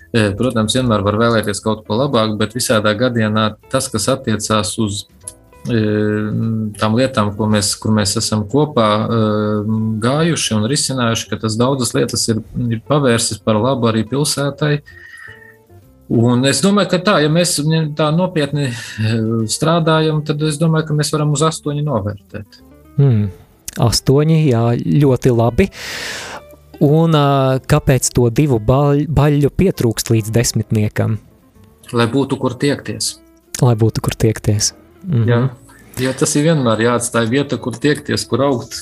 E, protams, vienmēr var vēlēties kaut ko labāku, bet visādā gadījumā tas, kas attiecās uz tām lietām, mēs, kur mēs esam kopā gājuši un risinājuši, ka tas daudzas lietas ir, ir pavērsis par labu arī pilsētai. Un es domāju, ka tā, ja mēs tā nopietni strādājam, tad es domāju, ka mēs varam uz astoņu novērtēt. Hmm. Astoņi, jā, ļoti labi. Un kāpēc to divu baļu pietrūkst līdz desmitniekam? Lai būtu kur tiekties. Lai būtu kur tiekties. -hmm. Jā. Jo tas ir vienmēr jāatstāj vieta, kur tiekties, kur augt.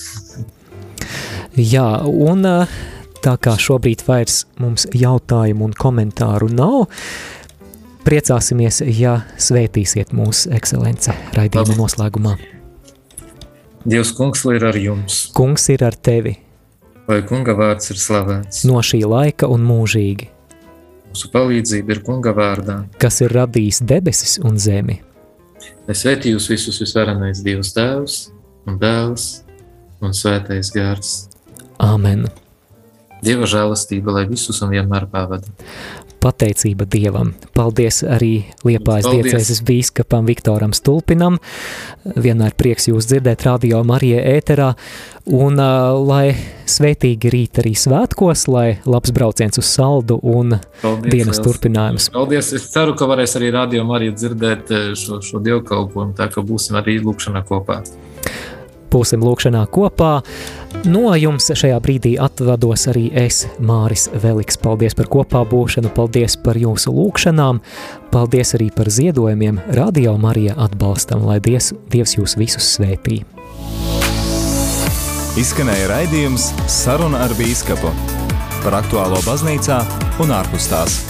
Jā, un tā kā šobrīd vairs mums jautājumu un komentāru nav, priecāsimies, ja svētīsiet mūsu ekscelence raidījuma noslēgumā. Dievs kungs ir ar jums. Kungs ir ar tevi. Lai kunga vārds ir slavēts. No šī laika un mūžīgi. Mūsu palīdzība ir kunga vārdā. Kas ir radījis debesis un zemi Es sveitīju jūs visus visvarenais Dievs Tēvs un Dēls un svētais gars. Āmen! Dieva žēlastība, lai visus un vienmēr pavada. Pateicība Dievam. Paldies arī Liepājas diecēzes bīskapam Viktoram Stulpinam. Vienmēr prieks jūs dzirdēt radio Marija ēterā. Un uh, lai svētīgi rīt arī svētkos, lai labs brauciens uz saldu un Paldies, dienas turpinājums. Paldies! Es ceru, ka varēs arī rādījumā arī dzirdēt šo, šo dievkalpojumu, tā ka būsim arī lūkšanā kopā. Būsim lūkšanā kopā. No jums šajā brīdī atvados arī es, Māris Veliks. Paldies par kopā būšanu, paldies par jūsu lūkšanām, paldies arī par ziedojumiem Radio Marija atbalstam, lai Dievs, Dievs jūs visus svētī. Izskanēja raidījums Saruna ar Bīskapu par aktuālo baznīcā un ārpus tās.